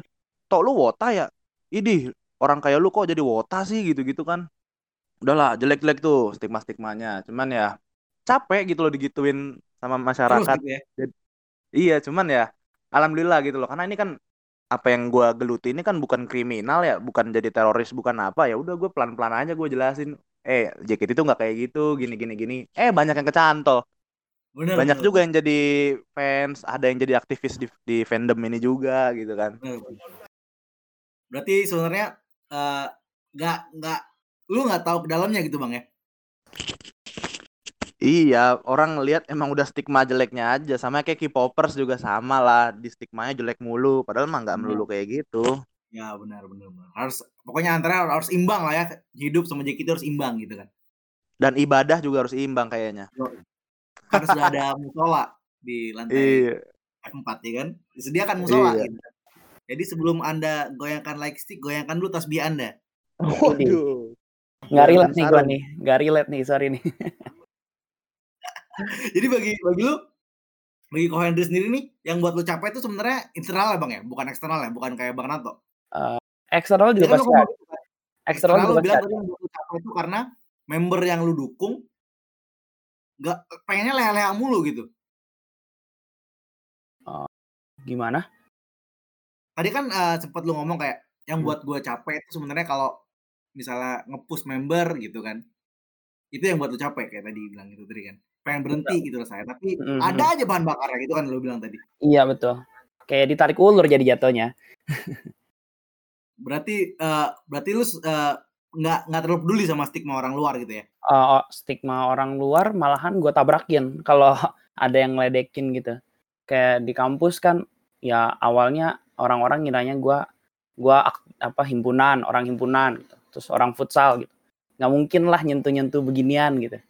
tok lu wota ya? Idih, orang kayak lu kok jadi wota sih gitu-gitu kan. Udahlah, jelek-jelek tuh stigma-stigmanya. Cuman ya capek gitu loh digituin sama Terus masyarakat. gitu ya. Iya, cuman ya alhamdulillah gitu loh. Karena ini kan apa yang gua geluti ini kan bukan kriminal ya, bukan jadi teroris, bukan apa ya. Udah gue pelan-pelan aja gue jelasin. Eh, JKT itu nggak kayak gitu, gini gini gini. Eh, banyak yang kecantol. Bener, Banyak bener, juga yang jadi fans, ada yang jadi aktivis di, di fandom ini juga gitu kan. bener, bener. Berarti sebenarnya eh, nggak nggak lu nggak tahu ke dalamnya gitu bang ya? Iya, orang lihat emang udah stigma jeleknya aja. Sama kayak K-popers juga sama lah, di stigmanya jelek mulu. Padahal mah nggak melulu kayak gitu. Ya benar benar. benar. Harus pokoknya antara harus imbang lah ya. Hidup sama JKT harus imbang gitu kan. Dan ibadah juga harus imbang kayaknya. Sudah ada musola di lantai Iya. F4 ya kan. Disediakan musola Iya. gitu. Jadi sebelum Anda goyangkan like stick, goyangkan dulu tasbih Anda. Waduh. Nggak relate Goyang nih gua sarung. nih, nggak relate nih, sorry nih. [LAUGHS] [LAUGHS] Jadi bagi bagi lu bagi Ko Henry sendiri nih yang buat lu capek itu sebenarnya internal ya Bang ya, bukan eksternal ya, bukan kayak Bang Nato. Eksternal juga kan pasti gitu kan. Eksternal Eksternal juga lu bilang ada. tadi yang buat lu capek itu karena member yang lu dukung nggak pengennya leha-leha mulu gitu. Gimana? Tadi kan eh, sempat lu ngomong kayak yang Hmm. buat gua capek itu sebenarnya kalau misalnya nge-push member gitu kan. Itu yang buat lu capek kayak tadi bilang gitu tadi kan. Pengen berhenti gitu rasanya, tapi Mhm. ada aja bahan bakarnya gitu kan lu bilang tadi. Iya betul. Kayak ditarik ulur jadi jatuhnya. Berarti eh, berarti lu eh, nggak nggak terlalu peduli sama stigma orang luar gitu ya. Oh, stigma orang luar malahan gue tabrakin [LAUGHS] kalau ada yang ngeledekin gitu. Kayak di kampus kan ya awalnya orang-orang ngiranya gua gua ak- apa himpunan, orang himpunan gitu. Terus orang futsal gitu. Nggak mungkin lah nyentuh-nyentuh beginian gitu.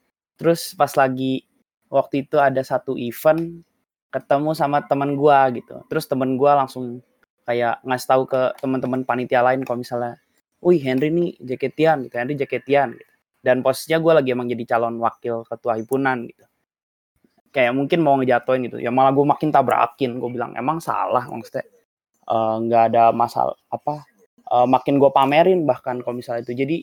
Terus pas lagi waktu itu ada satu event ketemu sama teman gua gitu. Terus temen gua langsung kayak ngasih tahu ke teman-teman panitia lain kalau misalnya, "Wih, Henry nih jaketian gitu, Henry jaketian gitu." Dan posisinya gue lagi emang jadi calon wakil ketua himpunan gitu. Kayak mungkin mau ngejatoin gitu. Ya malah gue makin tabrakin. Gue bilang emang salah maksudnya eh, nggak ada masalah apa eh, makin gue pamerin bahkan kalau misalnya itu jadi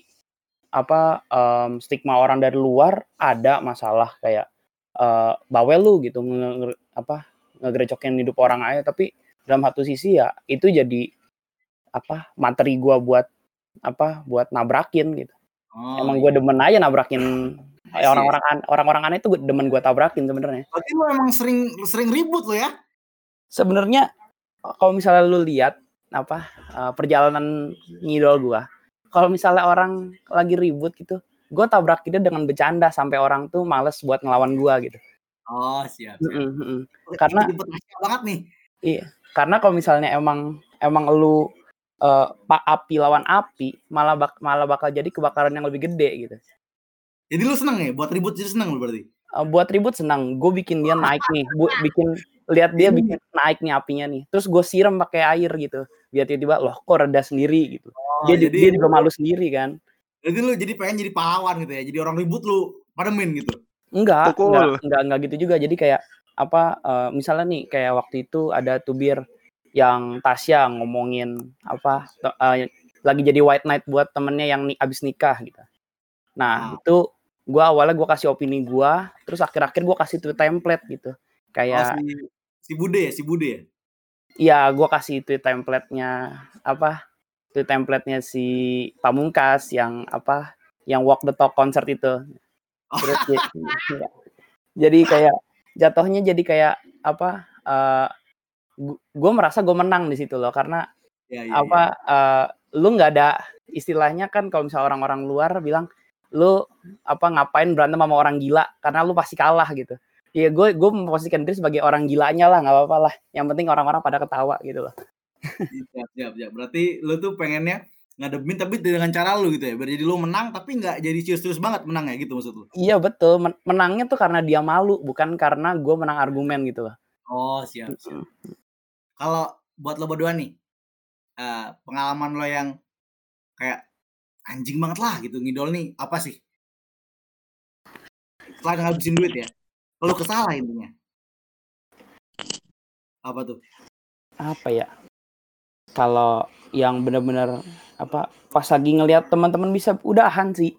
apa em, stigma orang dari luar ada masalah kayak eh, bawel lu gitu nge- apa ngegerecokin hidup orang aja tapi dalam satu sisi ya itu jadi apa materi gua buat apa buat nabrakin gitu Oh, emang iya. gue demen aja nabrakin see. orang-orang an- orang-orang aneh tuh demen gue tabrakin sebenarnya Berarti lu emang sering sering ribut lo ya? sebenarnya kalau misalnya lu lihat apa eh, perjalanan ngidol gua kalau misalnya orang lagi ribut gitu gue tabrakinnya dengan bercanda sampai orang tuh males buat ngelawan gua gitu Oh, siap. siap. Mm-mm. Oke, Karena- banget nih. karena kalau misalnya emang emang lu eh, pak api lawan api malah bak- malah bakal jadi kebakaran yang lebih gede gitu Jadi lu seneng ya buat ribut jadi seneng lu berarti? Eh, buat ribut senang gue bikin dia naik nih bu bikin lihat dia bikin naik nih apinya nih terus gue siram pakai air gitu biar tiba-tiba loh kok reda sendiri gitu Oh, dia ju- jadi dia juga malu sendiri kan jadi lu jadi pengen jadi pahlawan gitu ya. Jadi orang ribut lu pademin gitu. enggak Pukul. enggak enggak enggak gitu juga jadi kayak apa eh, misalnya nih kayak waktu itu ada tubir yang Tasya ngomongin apa eh, lagi jadi white knight buat temennya yang ni- abis nikah gitu nah Ah. itu gua awalnya gua kasih opini gua terus akhir-akhir gua kasih tuh template gitu Oh, kayak si, si Bude ya, si Bude ya. Iya, gua kasih itu template-nya apa? Itu template-nya si Pamungkas yang apa? Yang walk the talk concert itu. Terus j- iya. jadi kayak jatuhnya jadi kayak apa? eh gue merasa gue menang di situ loh karena Ya, ya, apa eh, lu nggak ada istilahnya kan kalau misalnya orang-orang luar bilang lu apa ngapain berantem sama orang gila karena lu pasti kalah gitu. Iya gue gue memposisikan diri sebagai orang gilanya lah nggak apa-apa lah. Yang penting orang-orang pada ketawa gitu loh. Iya, Siap, siap, siap. Berarti lu tuh pengennya ngademin tapi dengan cara lu gitu ya. Biar jadi lu menang tapi nggak jadi serius-serius banget menang ya gitu maksud lu. Iya betul. Men- menangnya tuh karena dia malu bukan karena gue menang argumen gitu loh. Oh, siap, siap. Kalau buat lo berdua nih, eh, pengalaman lo yang kayak anjing banget lah gitu ngidol nih apa sih? Setelah ngabisin duit ya, lo kesalah intinya. Apa tuh? Apa ya? Kalau yang bener-bener apa pas lagi ngelihat teman-teman bisa udahan sih.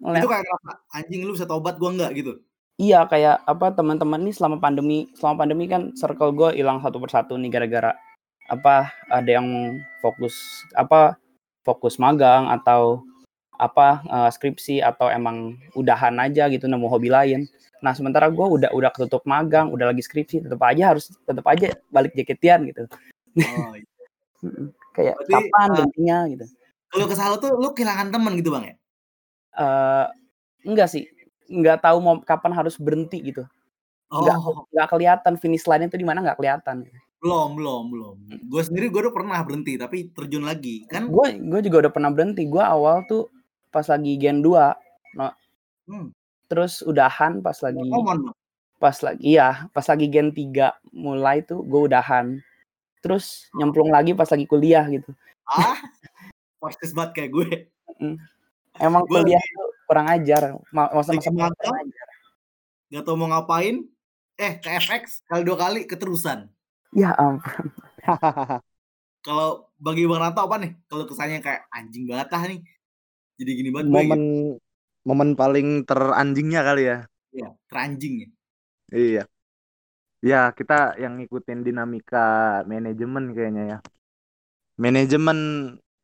Ngeliat Itu kayak ngerasa anjing lu bisa tobat gua enggak gitu. Iya kayak apa teman-teman nih selama pandemi selama pandemi kan circle gue hilang satu persatu nih gara-gara apa ada yang fokus apa fokus magang atau apa eh, skripsi atau emang udahan aja gitu nemu hobi lain. Nah sementara gue udah udah ketutup magang, udah lagi skripsi, tetap aja harus tetap aja balik jaketian gitu. Oh, iya. Mm-mm. Kayak Berarti, kapan eh, gantinya gitu. Kalau kesalah tuh lu kehilangan teman gitu bang ya? eh enggak sih, enggak tahu mau kapan harus berhenti gitu. Oh, enggak kelihatan finish line itu di mana enggak kelihatan. belum, belum, belum. Gue sendiri gue udah pernah berhenti tapi terjun lagi kan. gue gue juga udah pernah berhenti gue awal tuh pas lagi gen 2 Hmm, terus udahan pas lagi Bang. pas lagi iya pas lagi gen 3 mulai tuh gue udahan terus nyemplung lagi pas lagi kuliah gitu Ah, persis banget kayak gue. emang Gua kuliah tuh kurang ajar Ma- masa masa Lagi magang. kurang ajar Gak tau mau ngapain. Eh, ke FX kali dua kali keterusan. ya ampun [LAUGHS] Kalau bagi Bang Ranto apa nih? Kalau kesannya kayak anjing banget lah nih. Jadi gini banget gue momen gitu. momen paling teranjingnya kali ya Iya, teranjing ya. iya ya kita yang ngikutin dinamika manajemen kayaknya ya manajemen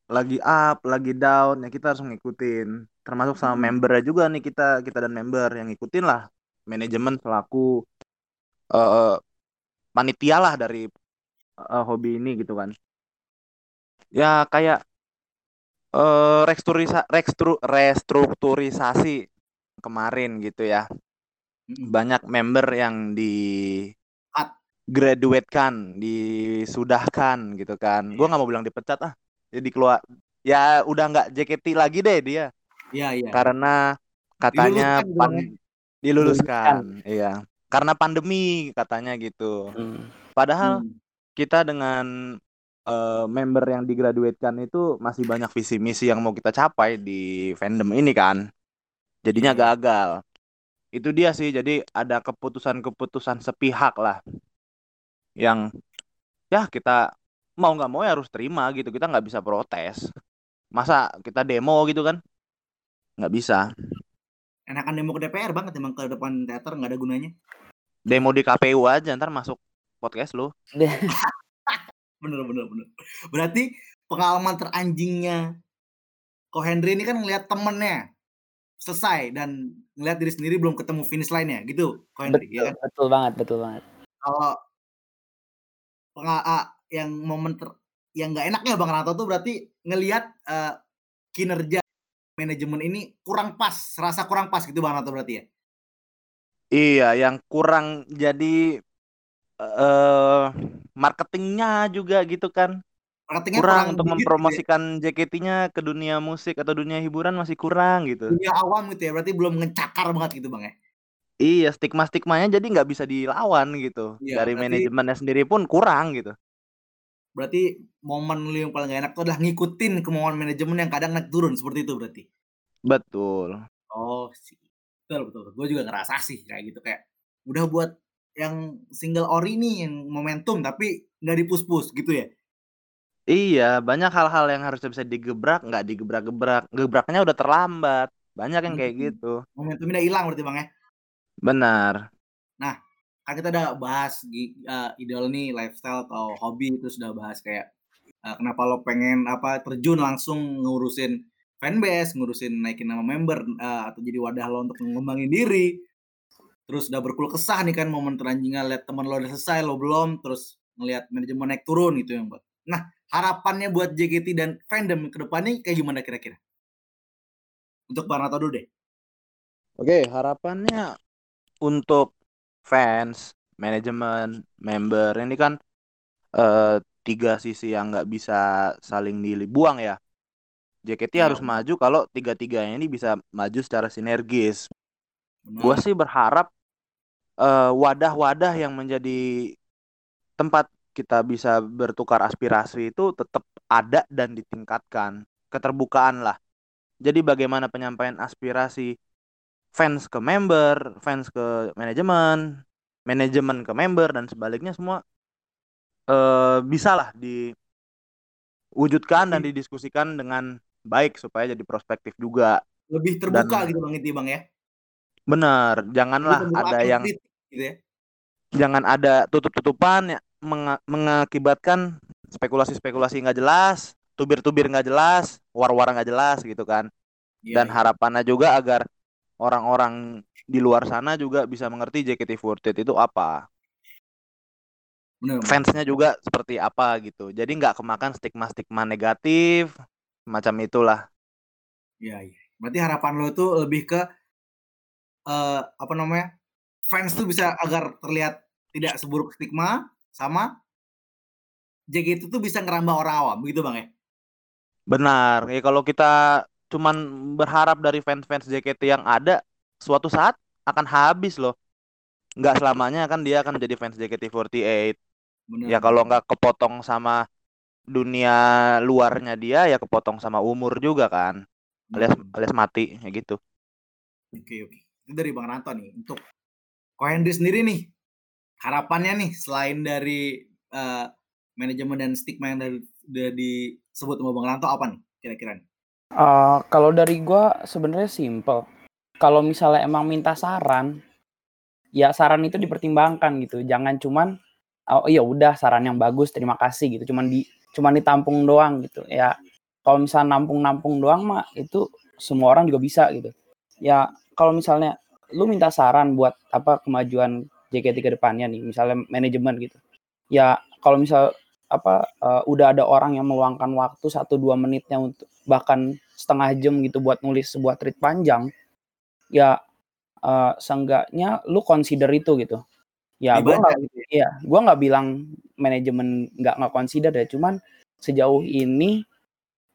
lagi up lagi down ya kita harus ngikutin termasuk sama Hmm. membernya juga nih kita kita dan member yang ngikutin lah manajemen selaku eh panitia lah dari eh, hobi ini gitu kan ya kayak eh restrukturisa, rekstru, restrukturisasi kemarin gitu ya Mm-mm. banyak member yang di Cut. graduate-kan, disudahkan gitu kan. Gua nggak mau bilang dipecat ah. Jadi keluar ya udah nggak JKT lagi deh dia Iya, iya. karena katanya Diluluskan gitu, pan ya? diluluskan. Iya. Karena pandemi katanya gitu. Hmm. Padahal Hmm. kita dengan eh, member yang digraduatekan itu masih banyak visi misi yang mau kita capai di fandom ini kan. Jadinya Iya. gagal. Itu dia sih. Jadi ada keputusan-keputusan sepihak lah yang ya kita mau nggak mau ya harus terima gitu. Kita nggak bisa protes. Masa kita demo gitu kan? Nggak bisa. Enakan demo ke DPR banget emang ke depan teater nggak ada gunanya. Demo di KPU aja ntar masuk podcast lu. [LAUGHS] Bener, bener, bener. Berarti pengalaman teranjingnya Ko Henry ini kan ngelihat temennya selesai dan ngelihat diri sendiri belum ketemu finish line-nya gitu, Ko Henry, Betul, ya kan? betul banget, betul banget. Kalau yang momen ter yang nggak enaknya Bang Ranto tuh berarti ngelihat, eee, kinerja manajemen ini kurang pas, serasa kurang pas gitu Bang Ranto berarti ya? Iya, yang kurang jadi eh marketingnya juga gitu kan. Marketingnya Kurang kurang untuk gitu ya? mempromosikan JKT-nya ke dunia musik atau dunia hiburan masih kurang gitu. Dunia awam gitu ya, berarti belum ngecakar banget gitu Bang ya? Iya, stigma-stigmanya jadi nggak bisa dilawan gitu. Iya, Dari berarti manajemennya sendiri pun kurang gitu. berarti momen lu yang paling gak enak tuh adalah ngikutin kemauan manajemen yang kadang naik turun, seperti itu berarti? Betul. Oh, sih. Betul betul. Gue juga ngerasa sih kayak gitu, kayak udah buat yang single ori nih, yang momentum tapi nggak di-push-push gitu ya? Iya, banyak hal-hal yang harusnya bisa digebrak, nggak digebrak-gebrak. Gebraknya udah terlambat. Banyak yang kayak Mhm. gitu. Momentumnya udah hilang berarti Bang ya? Benar. Nah, kan kita udah bahas gi eee, idol nih, lifestyle atau hobi, terus udah bahas kayak, eee, kenapa lo pengen apa, terjun langsung ngurusin fanbase, ngurusin naikin nama member, eee, atau jadi wadah lo untuk ngembangin diri. Terus udah berkeluh kesah nih kan momen teranjingnya lihat temen lo udah selesai, lo belum, terus ngelihat manajemen naik turun gitu ya, Mbak. Nah, harapannya buat JKT dan fandom ke depannya kayak gimana kira-kira? Untuk Bang Ranto dulu deh. Oke, harapannya untuk fans, manajemen, member ini kan eh tiga sisi yang nggak bisa saling dibuang ya. JKT Iya, harus maju kalau tiga-tiganya ini bisa maju secara sinergis. Gue sih berharap eh, wadah-wadah yang menjadi tempat kita bisa bertukar aspirasi itu tetap ada dan ditingkatkan. Keterbukaan lah. Jadi bagaimana penyampaian aspirasi fans ke member, fans ke manajemen, manajemen ke member dan sebaliknya semua eh bisa lah diwujudkan dan Lebih didiskusikan dengan baik supaya jadi prospektif juga. lebih terbuka Dan gitu Bang intinya Bang ya? benar, Lebih janganlah ada yang gitu ya? jangan ada tutup-tutupan ya menga- mengakibatkan spekulasi-spekulasi nggak jelas, tubir-tubir nggak jelas, war-war nggak jelas gitu kan. Iya Dan iya. harapannya juga agar orang-orang di luar sana juga bisa mengerti JKT48 itu apa. Bener. Fansnya juga seperti apa gitu. Jadi nggak kemakan stigma-stigma negatif, macam itulah. Iya iya. Berarti harapan lo tuh lebih ke, eee, apa namanya, fans tuh bisa agar terlihat tidak seburuk stigma, sama JKT tuh bisa ngerambah orang awam, begitu Bang ya? Benar. Ya kalau kita cuman berharap dari fans-fans JKT yang ada, suatu saat akan habis loh. Nggak selamanya kan dia akan menjadi fans JKT48. Bener Ya kalau nggak kepotong sama dunia luarnya dia, ya kepotong sama umur juga kan. Alias alias mati, ya gitu. Oke oke. Itu dari Bang Ranto nih. Untuk Ko Henry sendiri nih, harapannya nih selain dari, eee, manajemen dan stigma yang dari disebut sama Bang Ranto apa nih kira-kira nih? Eee, kalau dari gua sebenarnya simpel. Kalau misalnya emang minta saran, ya saran itu dipertimbangkan gitu. Jangan cuman, oh ya udah saran yang bagus terima kasih gitu, cuman di cuman ditampung doang gitu. Ya kalau misalnya nampung-nampung doang mah itu semua orang juga bisa gitu. Ya kalau misalnya lu minta saran buat apa kemajuan JKT ke depannya nih, misalnya manajemen gitu. Ya kalau misal apa, eee, udah ada orang yang meluangkan waktu 1, 2 menitnya untuk bahkan setengah jam gitu buat nulis sebuah tweet panjang, ya, eee, seenggaknya lu consider itu gitu. Ya Dibaca nggak gitu ya? iya, gua nggak bilang manajemen nggak nge-consider ya, cuman sejauh ini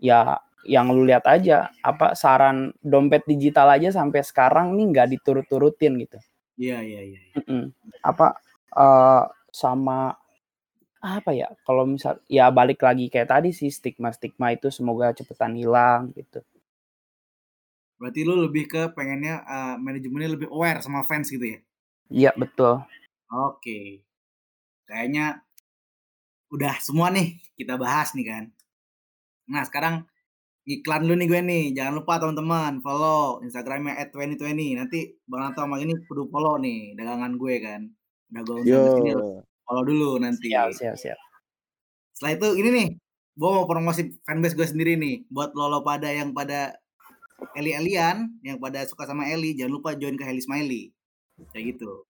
ya yang lu lihat aja, apa, saran dompet digital aja sampai sekarang nih nggak diturut-turutin gitu. Iya iya iya. Mhm. Apa, eee, sama apa ya, kalau misal ya balik lagi kayak tadi sih stigma-stigma itu semoga cepetan hilang gitu. Berarti lu lebih ke pengennya, eee, manajemennya lebih aware sama fans gitu ya? Iya betul. Oke. Kayaknya udah semua nih kita bahas nih kan. Nah sekarang iklan dulu nih gue nih, jangan lupa teman-teman follow Instagram-nya @2020 nanti Bang Ranto sama ini kudu follow nih dagangan gue kan. Udah gue undang. Follow dulu Siap nanti. siap siap. Setelah itu ini nih gue mau promosi fanbase gue sendiri nih buat lo lo pada yang pada Eli Elian yang pada suka sama Eli jangan lupa join ke Heli Smiley kayak gitu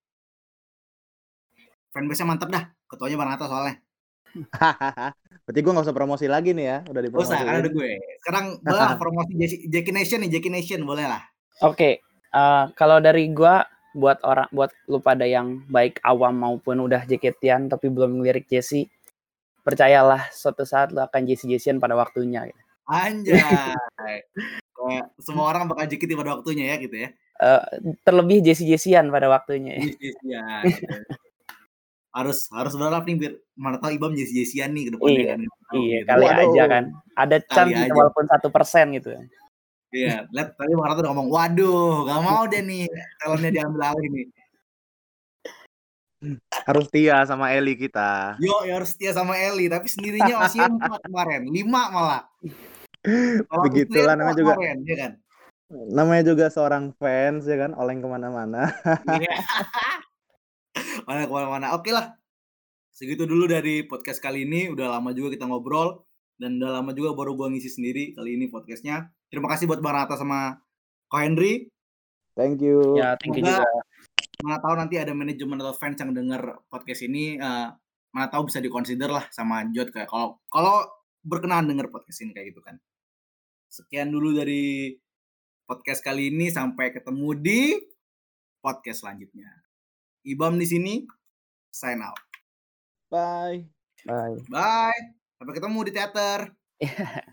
fanbase nya mantep dah ketuanya Bang Atta soalnya [LAUGHS] Berarti gue nggak usah promosi lagi nih ya, udah Gak usah, ada dipromosi. gue. Sekarang boleh lah [LAUGHS] promosi Jackie Jackie Nation nih, Jackie Nation boleh lah. Oke, eh, kalau dari gua buat orang buat lu pada yang baik awam maupun udah JKT-an tapi belum ngelirik Jesse, percayalah suatu saat lu akan Jesse Jessian pada waktunya. gitu. Anjay. [LAUGHS] Kayak semua orang bakal JKT pada waktunya ya gitu ya. Eh, terlebih Jesse Jessian pada waktunya. Ya, gitu. [LAUGHS] harus harus berharap nih biar mana tahu Ibam Jesse Jessian nih ke depannya Iya, kan. Tahu Iya, gitu. kali Waduh. aja kan. Ada chance aja. walaupun satu persen gitu. Iya, lihat tadi Bang Rata udah ngomong, waduh, gak mau deh nih talentnya diambil alih nih. Harus setia sama Eli kita. Yo, ya harus setia sama Eli, tapi sendirinya masih empat kemarin, lima malah. Kalau Begitulah namanya juga. Kemarin, ya kan? Namanya juga seorang fans ya kan, oleng ke mana-mana. Iya. [LAUGHS] Mana ke mana-mana. Oke lah. Segitu dulu dari podcast kali ini. Udah lama juga kita ngobrol. Dan udah lama juga baru gua ngisi sendiri kali ini podcastnya. Terima kasih buat Bang Rata sama Ko Henry. Thank you. Ya, thank you juga. Mana tahu nanti ada manajemen atau fans yang denger podcast ini. eh, mana tahu bisa dikonsider lah sama Jod kayak kalau kalau berkenan denger podcast ini kayak gitu kan. Sekian dulu dari podcast kali ini. Sampai ketemu di podcast selanjutnya. Ibam di sini. Sign out. Bye. Bye. Bye. Sampai ketemu di teater. [LAUGHS]